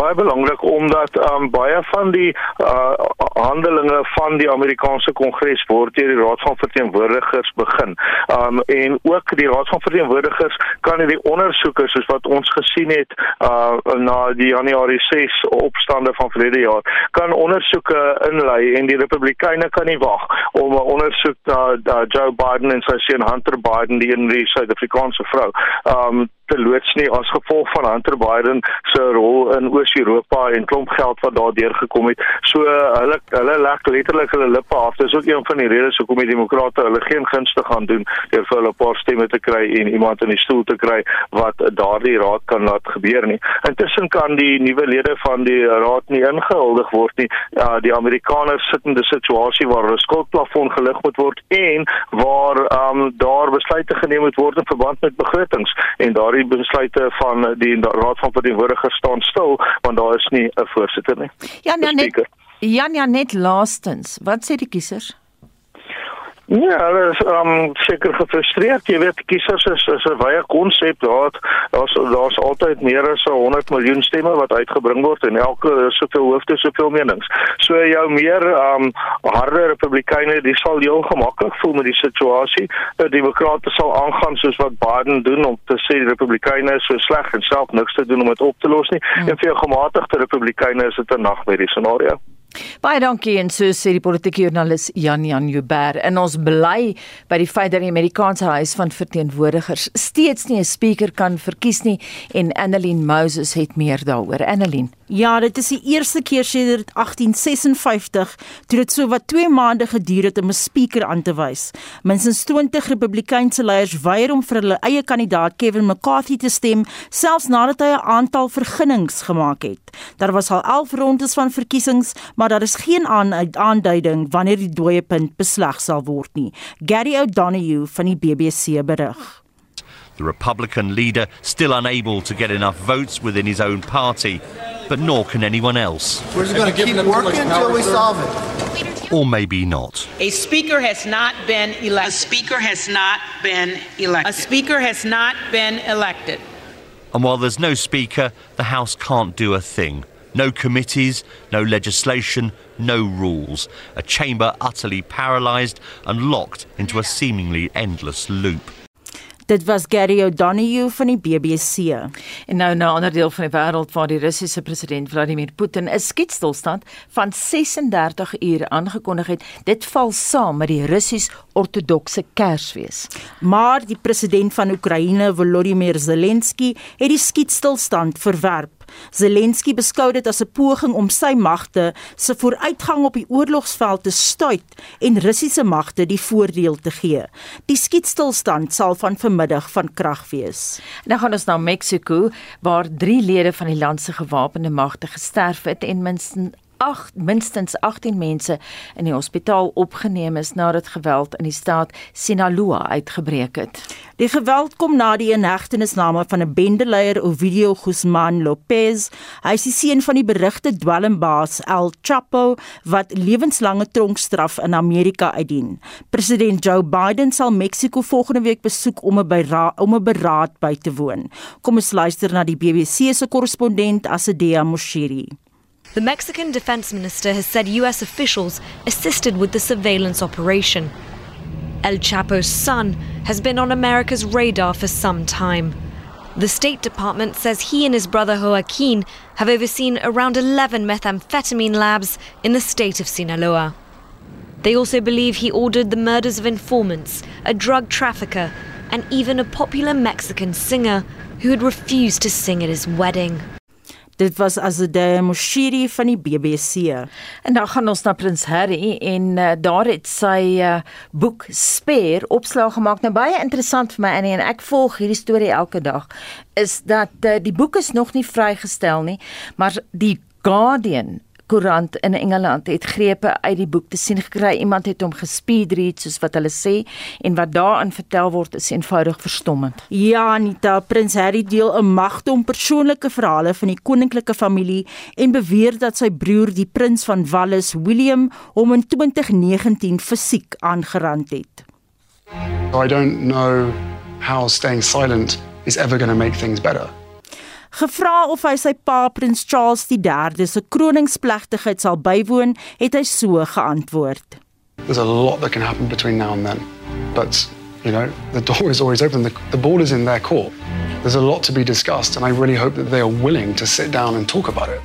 Baie belangrik omdat um, baie van die uh, handelinge van die Amerikaanse Kongres word deur die Raad van Verteenwoordigers begin. Um, en ook die Raad van Verteenwoordigers kan hierdie ondersoeke soos wat ons gesien het uh, na die Januarie 6 opstande van verlede jaar kan ondersoeke inlei en die Republikeine kan nie wag om 'n ondersoek na uh, Joe Biden en sy seun Hunter Biden die in die Suid-Afrikaanse vrou um, te loods nie as gevolg van Hunter Biden se rol in Oos-Europa en klomp geld wat daar deurgekom het. So hulle hulle leg letterlik hulle lippe af. Dis ook een van die redes hoekom die demokrate hulle geen gunste gaan doen deur vir hulle 'n paar stemme te kry en iemand in die stoel te kry wat daardie raad kan laat gebeur nie. Intussen kan die nuwe lede van die raad nie ingehuldig word nie. Ja, die Amerikaners sit in 'n situasie waar hulle skuldplafon gelig moet word en waar um, daar besluite geneem moet word in verband met begrotings en daardie die besluite van die Raad van Verteenwoordigers staan stil want daar is nie 'n voorsitter nie. Ja, ja net Jan ja net laastens, wat sê die kiesers? Ja, hulle is um seker gefrustreerd. Jy weet kiesers is is 'n wye konsep daar. Daar's daar's altyd meer as 100 miljoen stemme wat uitgebring word en elke soveel hoofde soveel menings. So jou meer um harde republikeine, die sal heel gemaklik voel met die situasie. Die demokrate sal aangaan soos wat Biden doen om te sê die republikeine is so sleg en self niks te doen om dit op te los nie. Hmm. En vir gematigde republikeine is dit 'n nagmerrie scenario. Baie dankie en so sê die politieke joernalis Jan Jan Joubert. En ons bly by die feit dat die Amerikaanse Huis van Verteenwoordigers steeds nie 'n spreker kan verkies nie en Annelien Moses het meer daaroor. Annelien Ja, dit is die eerste keer sedert 1856 toe dit so wat 2 maande geduur het om 'n spreker aan te wys. Minstens 20 Republikeinse leiers weier om vir hulle eie kandidaat Kevin McCarthy te stem, selfs nadat hy 'n aantal vergunnings gemaak het. Daar was al 11 rondes van verkiesings, maar daar is geen aanduiding wanneer die dooie punt besleg sal word nie. Gary O'Donoghue van die BBC berig. The Republican leader still unable to get enough votes within his own party, but nor can anyone else. We're just going to keep working until we solve it. Or maybe not. A speaker has not been elected. A speaker has not been elected. A speaker has not been elected. And while there's no speaker, the House can't do a thing. No committees, no legislation, no rules. A chamber utterly paralysed and locked into a seemingly endless loop. Dit was Gary O'Donoghue van die BBC. En nou na 'n ander deel van die wêreld waar die Russiese president Vladimir Putin 'n skietstilstand van 36 ure aangekondig het. Dit val saam met die Russies-Ortodokse Kersfees. Maar die president van Oekraïne, Volodymyr Zelensky, het die skietstilstand verwerp. Zelensky beskou dit as 'n poging om sy magte se vooruitgang op die oorlogsveld te stuit en Russiese magte die voordeel te gee. Die skietstilstand sal van vanmiddag van krag wees. Nou gaan ons na Mexiko waar 3 lede van die land se gewapende magte gesterf het en minstens 8 minstens 18 mense in die hospitaal opgeneem is nadat geweld in die staat Sinaloa uitgebreek het. Die geweld kom na die inhegtenisname van 'n bendeleier Ovidio Guzman Lopez. Hy is die seun van die berugte dwelmbaas El Chapo wat lewenslange tronkstraf in Amerika uitdien. President Joe Biden sal Mexiko volgende week besoek om 'n om 'n beraad by te woon. Kom ons luister na die BBC se korrespondent Asadea Moshiri. The Mexican defense minister has said US officials assisted with the surveillance operation. El Chapo's son has been on America's radar for some time. The State Department says he and his brother Joaquin have overseen around 11 methamphetamine labs in the state of Sinaloa. They also believe he ordered the murders of informants, a drug trafficker, and even a popular Mexican singer who had refused to sing at his wedding. Dit was Azadeh Moshiri van die BBC. En dan gaan ons na Prins Harry en uh, daar het sy uh, boek Spare opslag gemaak. Nou baie interessant vir my Annie en ek volg hierdie storie elke dag is dat uh, die boek is nog nie vrygestel nie, maar die Guardian koerant in Engeland het grepe uit die boek te sien gekry. Iemand het hom gespeed read soos wat hulle sê en wat daarin vertel word is eenvoudig verstommend. Ja, Anita, Prins Harry deel 'n magdom persoonlike verhale van die koninklike familie en beweer dat sy broer, die prins van Wales, William, hom in 2019 fisiek aangerand het. I don't know how staying silent is ever going to make things better. Gevra of hy sy pa Prins Charles III se kroningsplegtigheid sal bywoon, het hy so geantwoord. There's a lot that can happen between now and then. But, you know, the door is always open. The, the ball is in their court. There's a lot to be discussed and I really hope that they are willing to sit down and talk about it.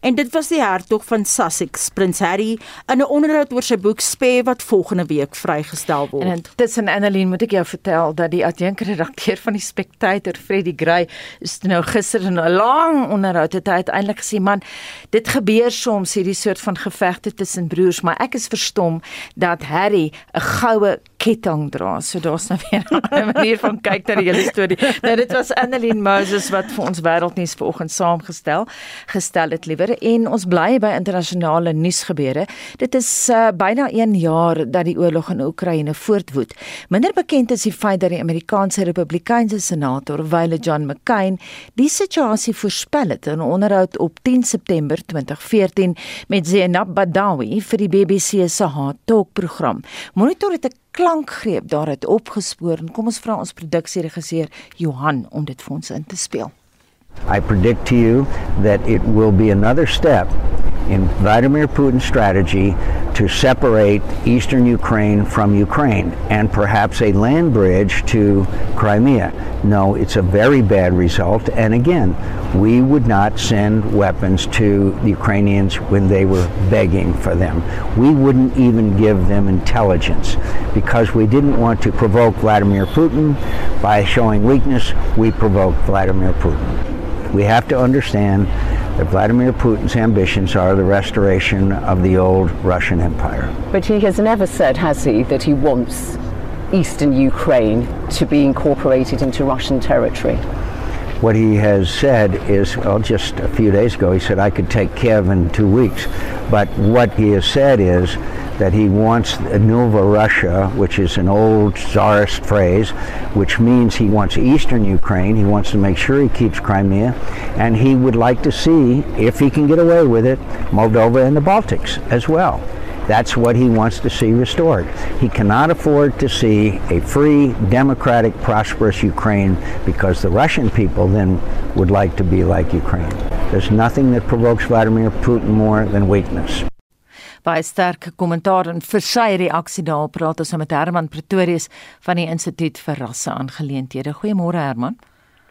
En dit was die hertog van Sussex, Prins Harry, in 'n onderhoud oor sy boek Spare wat volgende week vrygestel word. En tussen Annelien moet ek jou vertel dat die adjunkredakteur van die Spectator, Freddie Gray, is nou gister in 'n lang onderhoud het hy uiteindelik gesê, "Man, dit gebeur soms hierdie soort van gevegte tussen broers, maar ek is verstom dat Harry 'n goue ketting dra." So daar's nou weer 'n manier van kyk na die hele storie. Nou dit was Annelien Moses wat vir ons wêreldnuus vanoggend saamgestel gestel het, liewer en ons bly by internasionale nuusgebeure. Dit is uh, byna 1 jaar dat die oorlog in Oekraïne voortwoed. Minder bekend is die feit dat die Amerikaanse Republikeinse senator Wyle John McCain die situasie voorspel het in 'n onderhoud op 10 September 2014 met Zainab Badawi vir die BBC se Hot Talk program. Monitor het 'n klankgreep daaruit opgespoor en kom ons vra ons produksieregisseur Johan om dit vir ons in te speel. I predict to you that it will be another step in Vladimir Putin's strategy to separate eastern Ukraine from Ukraine and perhaps a land bridge to Crimea. No, it's a very bad result. And again, we would not send weapons to the Ukrainians when they were begging for them. We wouldn't even give them intelligence because we didn't want to provoke Vladimir Putin. By showing weakness, we provoked Vladimir Putin. We have to understand that Vladimir Putin's ambitions are the restoration of the old Russian Empire. But he has never said, has he, that he wants eastern Ukraine to be incorporated into Russian territory. What he has said is, well, just a few days ago, he said, I could take Kiev in two weeks. But what he has said is that he wants Nova Russia, which is an old czarist phrase, which means he wants eastern Ukraine. He wants to make sure he keeps Crimea. And he would like to see, if he can get away with it, Moldova and the Baltics as well. That's what he wants to see restored. He cannot afford to see a free, democratic, prosperous Ukraine because the Russian people then would like to be like Ukraine. There's nothing that provokes Vladimir Putin more than weakness. Baie sterk kommentaar en vir sy reaksie daarop praat ons met Herman Pretorius van die Instituut vir Rasse Aangeleenthede. Goeiemôre Herman.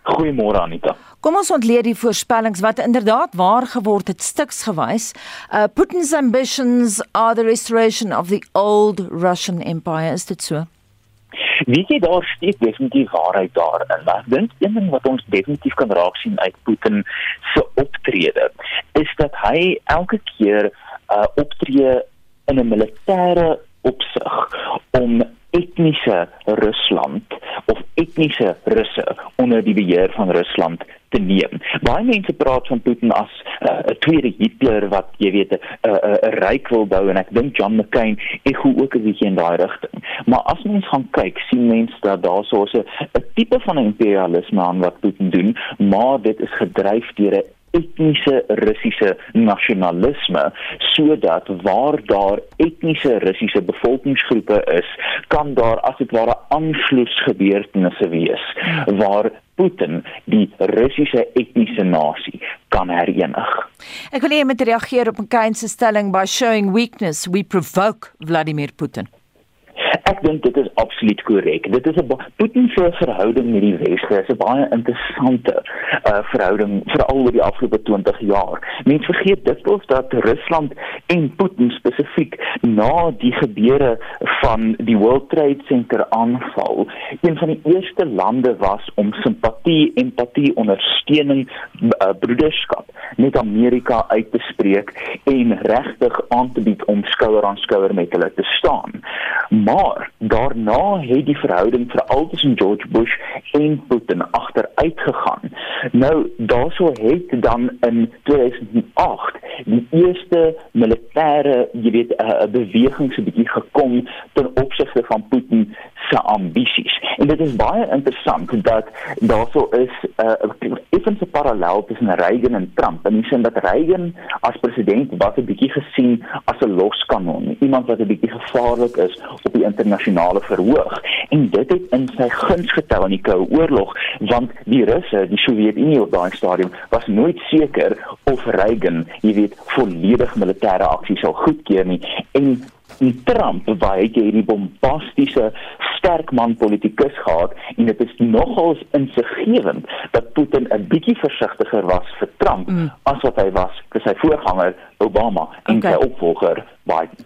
Goeiemôre Anita. Kom ons ontleed die voorspellings wat inderdaad waar geword het stuks gewys. Uh Putin's ambitions are the restoration of the old Russian empire is dit so? Wie jy daar steek definitief waarheid daarin. Maar ek dink een ding wat ons definitief kan raak sien uit Putin se optrede is dat hy elke keer uh, optree in 'n militêre opsig om etniese Rusland of etniese russe onder die beheer van Rusland te neem. Baie mense praat van Putin as 'n uh, tweede Hitler wat jy weet 'n uh, 'n uh, ryk wil bou en ek dink John McCain ekho ook 'n bietjie in daai rigting. Maar as mens gaan kyk, sien mens dat daar so 'n tipe van imperialisme aan wat Putin doen, maar dit is gedryf deur 'n etniese Russiese nasionalisme sodat waar daar etniese Russiese bevolkingsgroepe is, kan daar as dit ware aanvloedsgebeurtenisse wees waar Putin die Russiese etniese nasie kan herenig. Ek wil hê jy moet reageer op 'n kind se stelling by showing weakness we provoke Vladimir Putin. Ek dink dit is absoluut korrek. Dit is 'n Putin se verhouding met die Weste is 'n baie interessante uh, verhouding veral oor die afgelope 20 jaar. Mense vergeet dikwels dat Rusland en Putin spesifiek na die gebeure van die World Trade Center aanval, een van die eerste lande was om simpatie, empatie, ondersteuning, uh, broederskap met Amerika uit te spreek en regtig aan te bied om skouer aan skouer met hulle te staan. Maar daarna het die verhouding veral tussen George Bush en Putin agteruit gegaan. Nou daarso het dan in 2008 die eerste militêre, jy weet, 'n uh, beweging so 'n bietjie gekom ten opsigte van Putin se ambisies. En dit is baie interessant dat daarso is 'n uh, effense parallel tussen Reagan en Trump. En dis dat Reagan as president was 'n bietjie gesien as 'n loskanon, iemand wat 'n bietjie gevaarlik is op die internasionale verhoog. En dit het in sy guns getel in die Koue Oorlog, want die Russe, die Sowjetunie op daai stadium was nooit seker of Reagan, jy weet, volledig militêre aksie sou goedkeur nie. En die Trump waar hy hierdie bombastiese sterk man politikus gehad en dit is nogals insiggewend dat Putin 'n bietjie versigtiger was vir Trump mm. as wat hy was vir sy voorganger Obama en okay. sy opvolger Biden.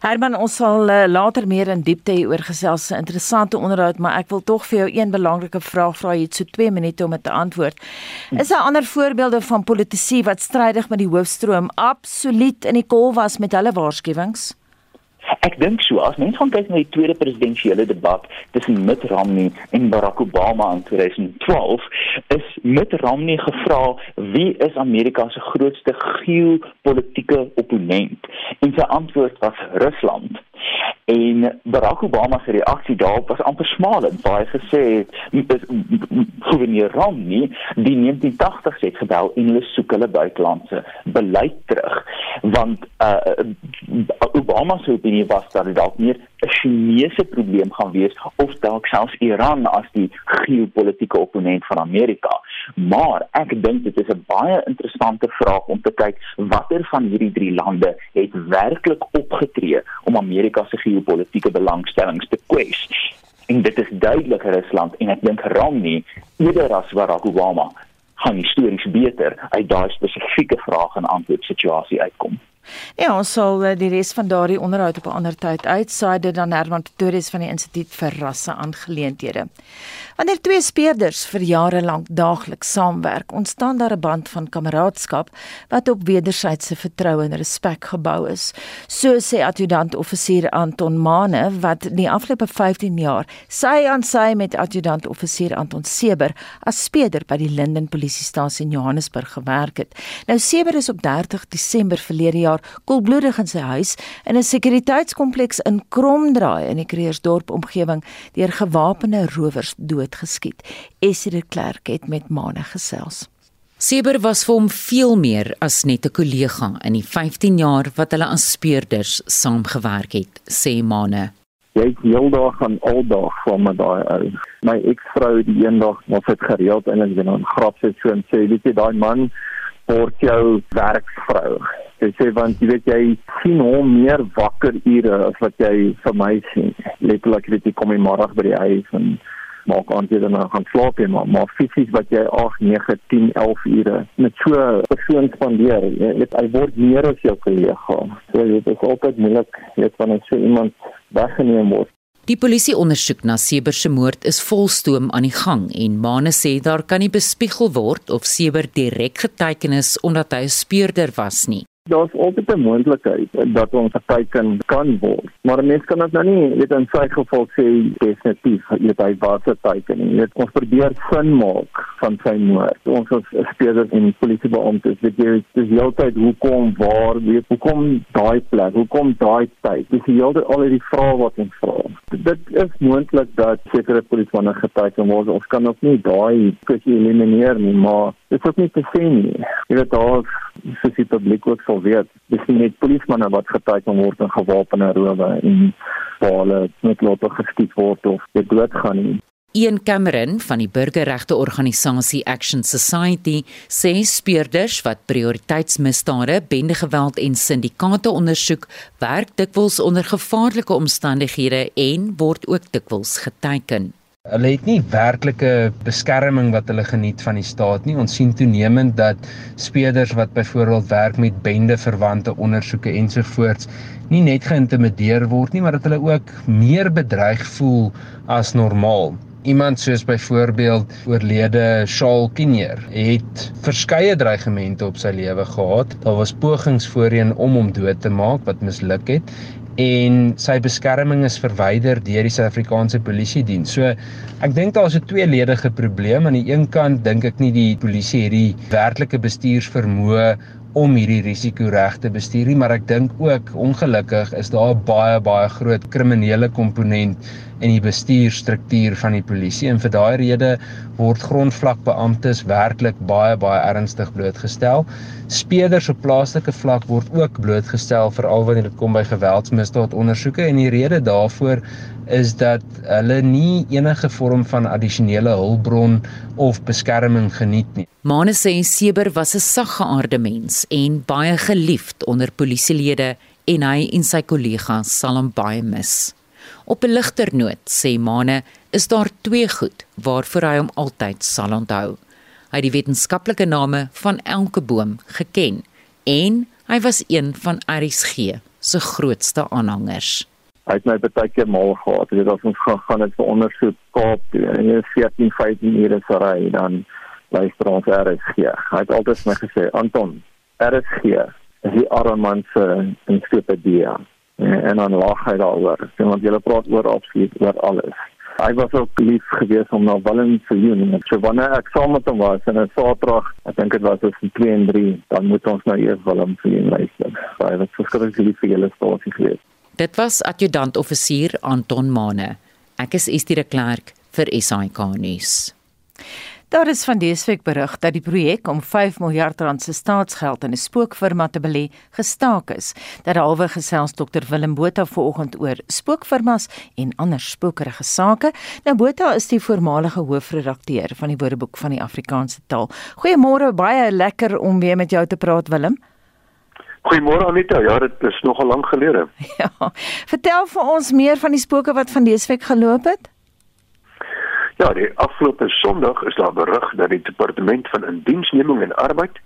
Herman, ons sal uh, later meer in diepte hieroor gesels. 'n Interessante onderhoud, maar ek wil tog vir jou een belangrike vraag vra. Jy het so 2 minute om dit te antwoord. Is daar ander voorbeelde van politici wat strydig met die hoofstroom absoluut in die kol was met hulle waarskuwings? Ek dink so as mens gaan kyk na die tweede presidentsiële debat tussen Mitt Romney en Barack Obama in 2012, is Mitt Romney gevra wie is Amerika se grootste geopolitiese opponent? En sy antwoord was Rusland. En Barack Obama se reaksie daarop was amper smalend. Hy gesê het gouverneur Romney die 1980s het gebel en hulle soek hulle buitelandse beleid terug. Want uh, Obama se opinie was dat dit dalk meer 'n Chinese probleem gaan wees of dalk selfs Iran as die geopolitiese opponent van Amerika. Maar ek dink dit is 'n baie interessante vraag om te kyk watter van hierdie drie lande het werklik opgetree om Amerika se geopolitiese belangstellings te kwes. En dit is duidelik Rusland en ek dink Romney eerder as Barack Obama gaan histories beter uit daai spesifieke vraag en antwoord situasie uitkom. Ja, ons sal eh, die res van daardie onderhoud op 'n ander tyd uitsaai dit dan Herman Pretorius van die Instituut vir Rasse Aangeleenthede. Wanneer twee speurders vir jare lank daagliks saamwerk, ontstaan daar 'n band van kameraadskap wat op wederwysige vertroue en respek gebou is. So sê adjutant-offisier Anton Mane wat die afgelope 15 jaar sy aan sy met adjutant-offisier Anton Seber as speurder by die Linden Polisiestasie in Johannesburg gewerk het. Nou Seber is op 30 Desember verlede jaar koelbloedig in sy huis in 'n sekuriteitskompleks in Kromdraai in die Kreersdorp omgewing deur gewapende rowers doodgeskiet. Essie de Klerk het met Mane gesels. Seber was vir hom veel meer as net 'n kollega in die 15 jaar wat hulle as speurders saamgewerk het, sê Mane. Jy het heeldag en aldag van my daai ou. My eksvrou die eendag was dit gereeld en in 'n grap sê so en sê, "Weet jy daai man word jou werksvrou?" Sy sê want jy weet jy sien hom meer wakker ure as wat jy vir my sien. Letterlik weet jy kom jy môre by die huis en maak aan jy dan gaan slaap en maar, maar fisies wat jy 8, 9, 10, 11 ure met so 'n persoon spandeer. Jy weet hy word meer as jou kollega. So dit is altyd moeilik weet wanneer so iemand weggeneem word. Die polisie ondersoek na Seber se moord is volstoom aan die gang en Mane sê daar kan nie bespiegel word of Seber direk geteken is omdat hy 'n speurder was nie. Daar's altyd 'n moontlikheid dat ons geteken kan word. Maar 'n mens kan dit nou nie weet in sy geval sê definitief hy was 'n teken nie. Weet ons probeer sin maak van sy moord. Ons as spelers en polisiebeamptes weet jy dis heeltyd hoekom waar weet hoekom daai plek, hoekom daai tyd. Dis heeltyd al hierdie vrae wat ons vra. Dit is moontlik dat sekere polisiemanne geteken word. Ons kan ook nie daai kwessie elimineer nie, maar dit is nie te sê nie. Jy weet daar soos die publiek ook sal weet, dis nie net polismanne wat geteken word in gewapende rowe en waar hulle met lote geskiet word of doodgaan nie. Ian Cameron van die burgerregte organisasie Action Society sê speurders wat prioriteitsmisdade, bendegeweld en syndikaate ondersoek, werk dikwels onder gevaarlike omstandighede en word ook dikwels geteken. Hulle het nie werklike beskerming wat hulle geniet van die staat nie. Ons sien toenemend dat speurders wat byvoorbeeld werk met bendeverwante ondersoeke ensovoorts nie net geïntimideer word nie, maar dat hulle ook meer bedreig voel as normaal. Iemand soos byvoorbeeld oorlede Shaal Kinnear het verskeie dreigemente op sy lewe gehad. Daar was pogings voorheen om hom dood te maak wat misluk het en sy beskerming is verwyder deur die Suid-Afrikaanse Polisie diens. So ek dink daar's 'n tweeledige probleem. Aan die een kant dink ek nie die polisie het die werklike bestuursvermoë om hierdie risiko reg te bestuur nie, maar ek dink ook ongelukkig is daar 'n baie baie groot kriminele komponent in die bestuurstruktuur van die polisie en vir daai rede word grondvlakbeamptes werklik baie baie ernstig blootgestel. Speerders op plaaslike vlak word ook blootgestel veral wanneer dit kom by geweldsmisdaadondersoeke en die rede daarvoor is dat hulle nie enige vorm van addisionele hulpbron of beskerming geniet nie. Mane sê Seber was 'n saggeaarde mens en baie geliefd onder polisielede en hy en sy kollegas sal hom baie mis. Op 'n ligter noot sê Mane is daar twee goed waarvoor hy hom altyd sal onthou. Hy het die wetenskaplike name van elke boom geken en hy was een van RSG se grootste aanhangers. Hy het my baie keer mal gehad. Jy weet as ons gaan gaan dit vir ondersoek Kaap en jy 14 15 ure se ry dan luister ons RSG. Hy het altyd my gesê Anton, RSG is die arme man se ensiklopedia. En dan lag hy daaroor. Want jy praat oor absoluut oor alles. Hy was ook lief geweest om na Willem te sien. So wanneer ek saam met hom was en 'n Saterdag, ek dink dit was tussen 2 en 3, dan moet ons nou eers Willem sien luister. Hy was verskriklik lief vir julle stasie geweest. Dit was adjutant offisier Anton Mane. Ek is Estie de Klerk vir SAK nuus. Daar is van dese week berig dat die projek om 5 miljard rand se staatsgeld in 'n spookfirma te belê gestaak is. Dat alwe gesels Dr Willem Botha vanoggend oor spookfirmas en ander spookerige sake. Nou Botha is die voormalige hoofredakteur van die Woordeboek van die Afrikaanse taal. Goeiemôre, baie lekker om weer met jou te praat Willem. Goeiemôre Anita. Ja, dit is nogal lank gelede. Ja. Vertel vir ons meer van die spooke wat van dese week geloop het. Ja, die afgelope Sondag is daar berig dat die departement van indiensneming en arbeid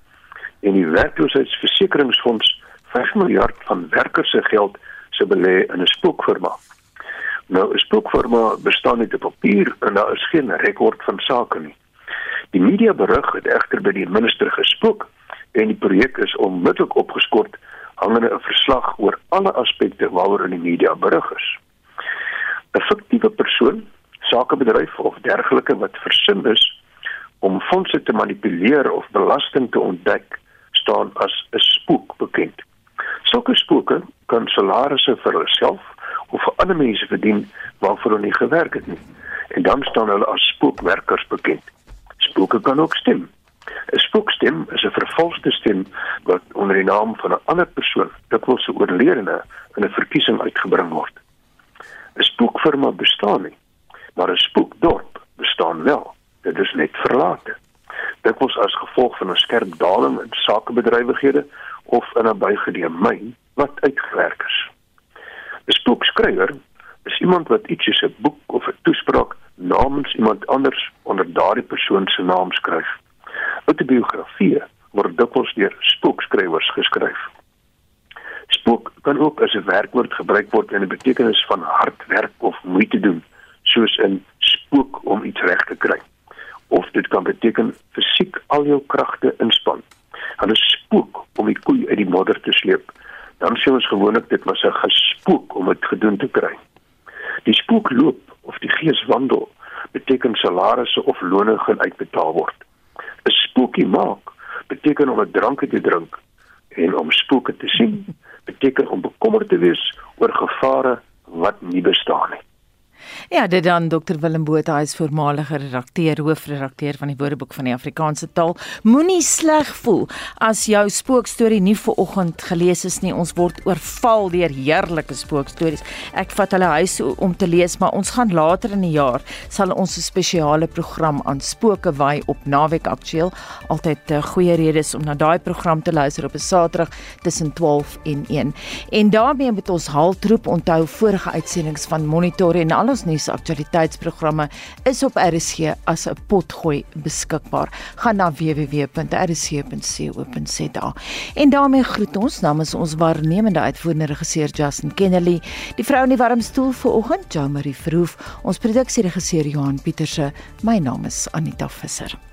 en die werkloosheidsversekeringsfonds 5 miljard van werkers se geld se belê in 'n spookfirma. Nou 'n spookfirma bestaan net op papier en daar is geen rekord van sake nie. Die media berig het egter by die minister gespook en die projek is onmiddellik opgeskort hangende 'n verslag oor alle aspekte waaroor in die media berig is. 'n Fiktiewe persoon sakebedryf of dergelike wat versin is om fondse te manipuleer of belasting te ontdek staan as 'n spook bekend. Sulke spooke kan salarisse vir hulself of vir ander mense verdien waarvoor hulle nie gewerk het nie. En dan staan hulle as spookwerkers bekend. Spooke kan ook stem. 'n Spookstem is 'n vervalste stem wat onder die naam van 'n ander persoon, dikwels 'n oorledene, in 'n verkiesing uitgebring word. 'n Spookfirma bestaan nie maar 'n spookdorp bestaan wel. Dit is net verlate. Dit was as gevolg van 'n skerp daling in sakebedrywighede of in 'n bygedeel myn wat uitgewerk is. 'n Spookskrywer is iemand wat iets soos 'n boek of 'n toespraak namens iemand anders onder daardie persoon se naam skryf. Autobiografieë word dikwels deur spookskrywers geskryf. Spook kan ook as 'n werkwoord gebruik word in 'n betekenis van hard werk of moeite doen soos in spook om iets reg te kry. Of dit kan beteken fisiek al jou kragte inspann. Hulle spook om die koei uit die modder te sleep. Dan sê ons gewoonlik dit was 'n gespook om dit gedoen te kry. Die spook loop of die gees wandel beteken salarisse of lone gaan uitbetaal word. 'n Spookie maak beteken om 'n drankie te drink en om spooke te sien beteken om bekommerd te wees oor gevare wat nie bestaan nie. Ja, dit dan Dr Willem Botha, hy is voormalige redakteur, hoofredakteur van die Woordeboek van die Afrikaanse taal. Moenie sleg voel as jou spookstorie nie ver oggend gelees is nie. Ons word oorval deur heerlike spookstories. Ek vat hulle huis om te lees, maar ons gaan later in die jaar sal ons 'n spesiale program aan spooke wy op Naweek Aktueel. Altyd 'n eh, goeie redes om na daai program te luister op 'n Saterdag tussen 12 en 1. En daarmee moet ons haltroep onthou vorige uitsendings van Monitor en al ons nuus aktualiteitsprogramme is op RSG as 'n potgooi beskikbaar. Gaan na www.rsg.co.za. En daarmee groet ons namens ons waarnemende uitvoerende regisseur Justin Kennedy, die vrou in die warm stoel vir oggend, Jo Marie Verhoef, ons produksieregisseur Johan Pieterse. My naam is Anita Visser.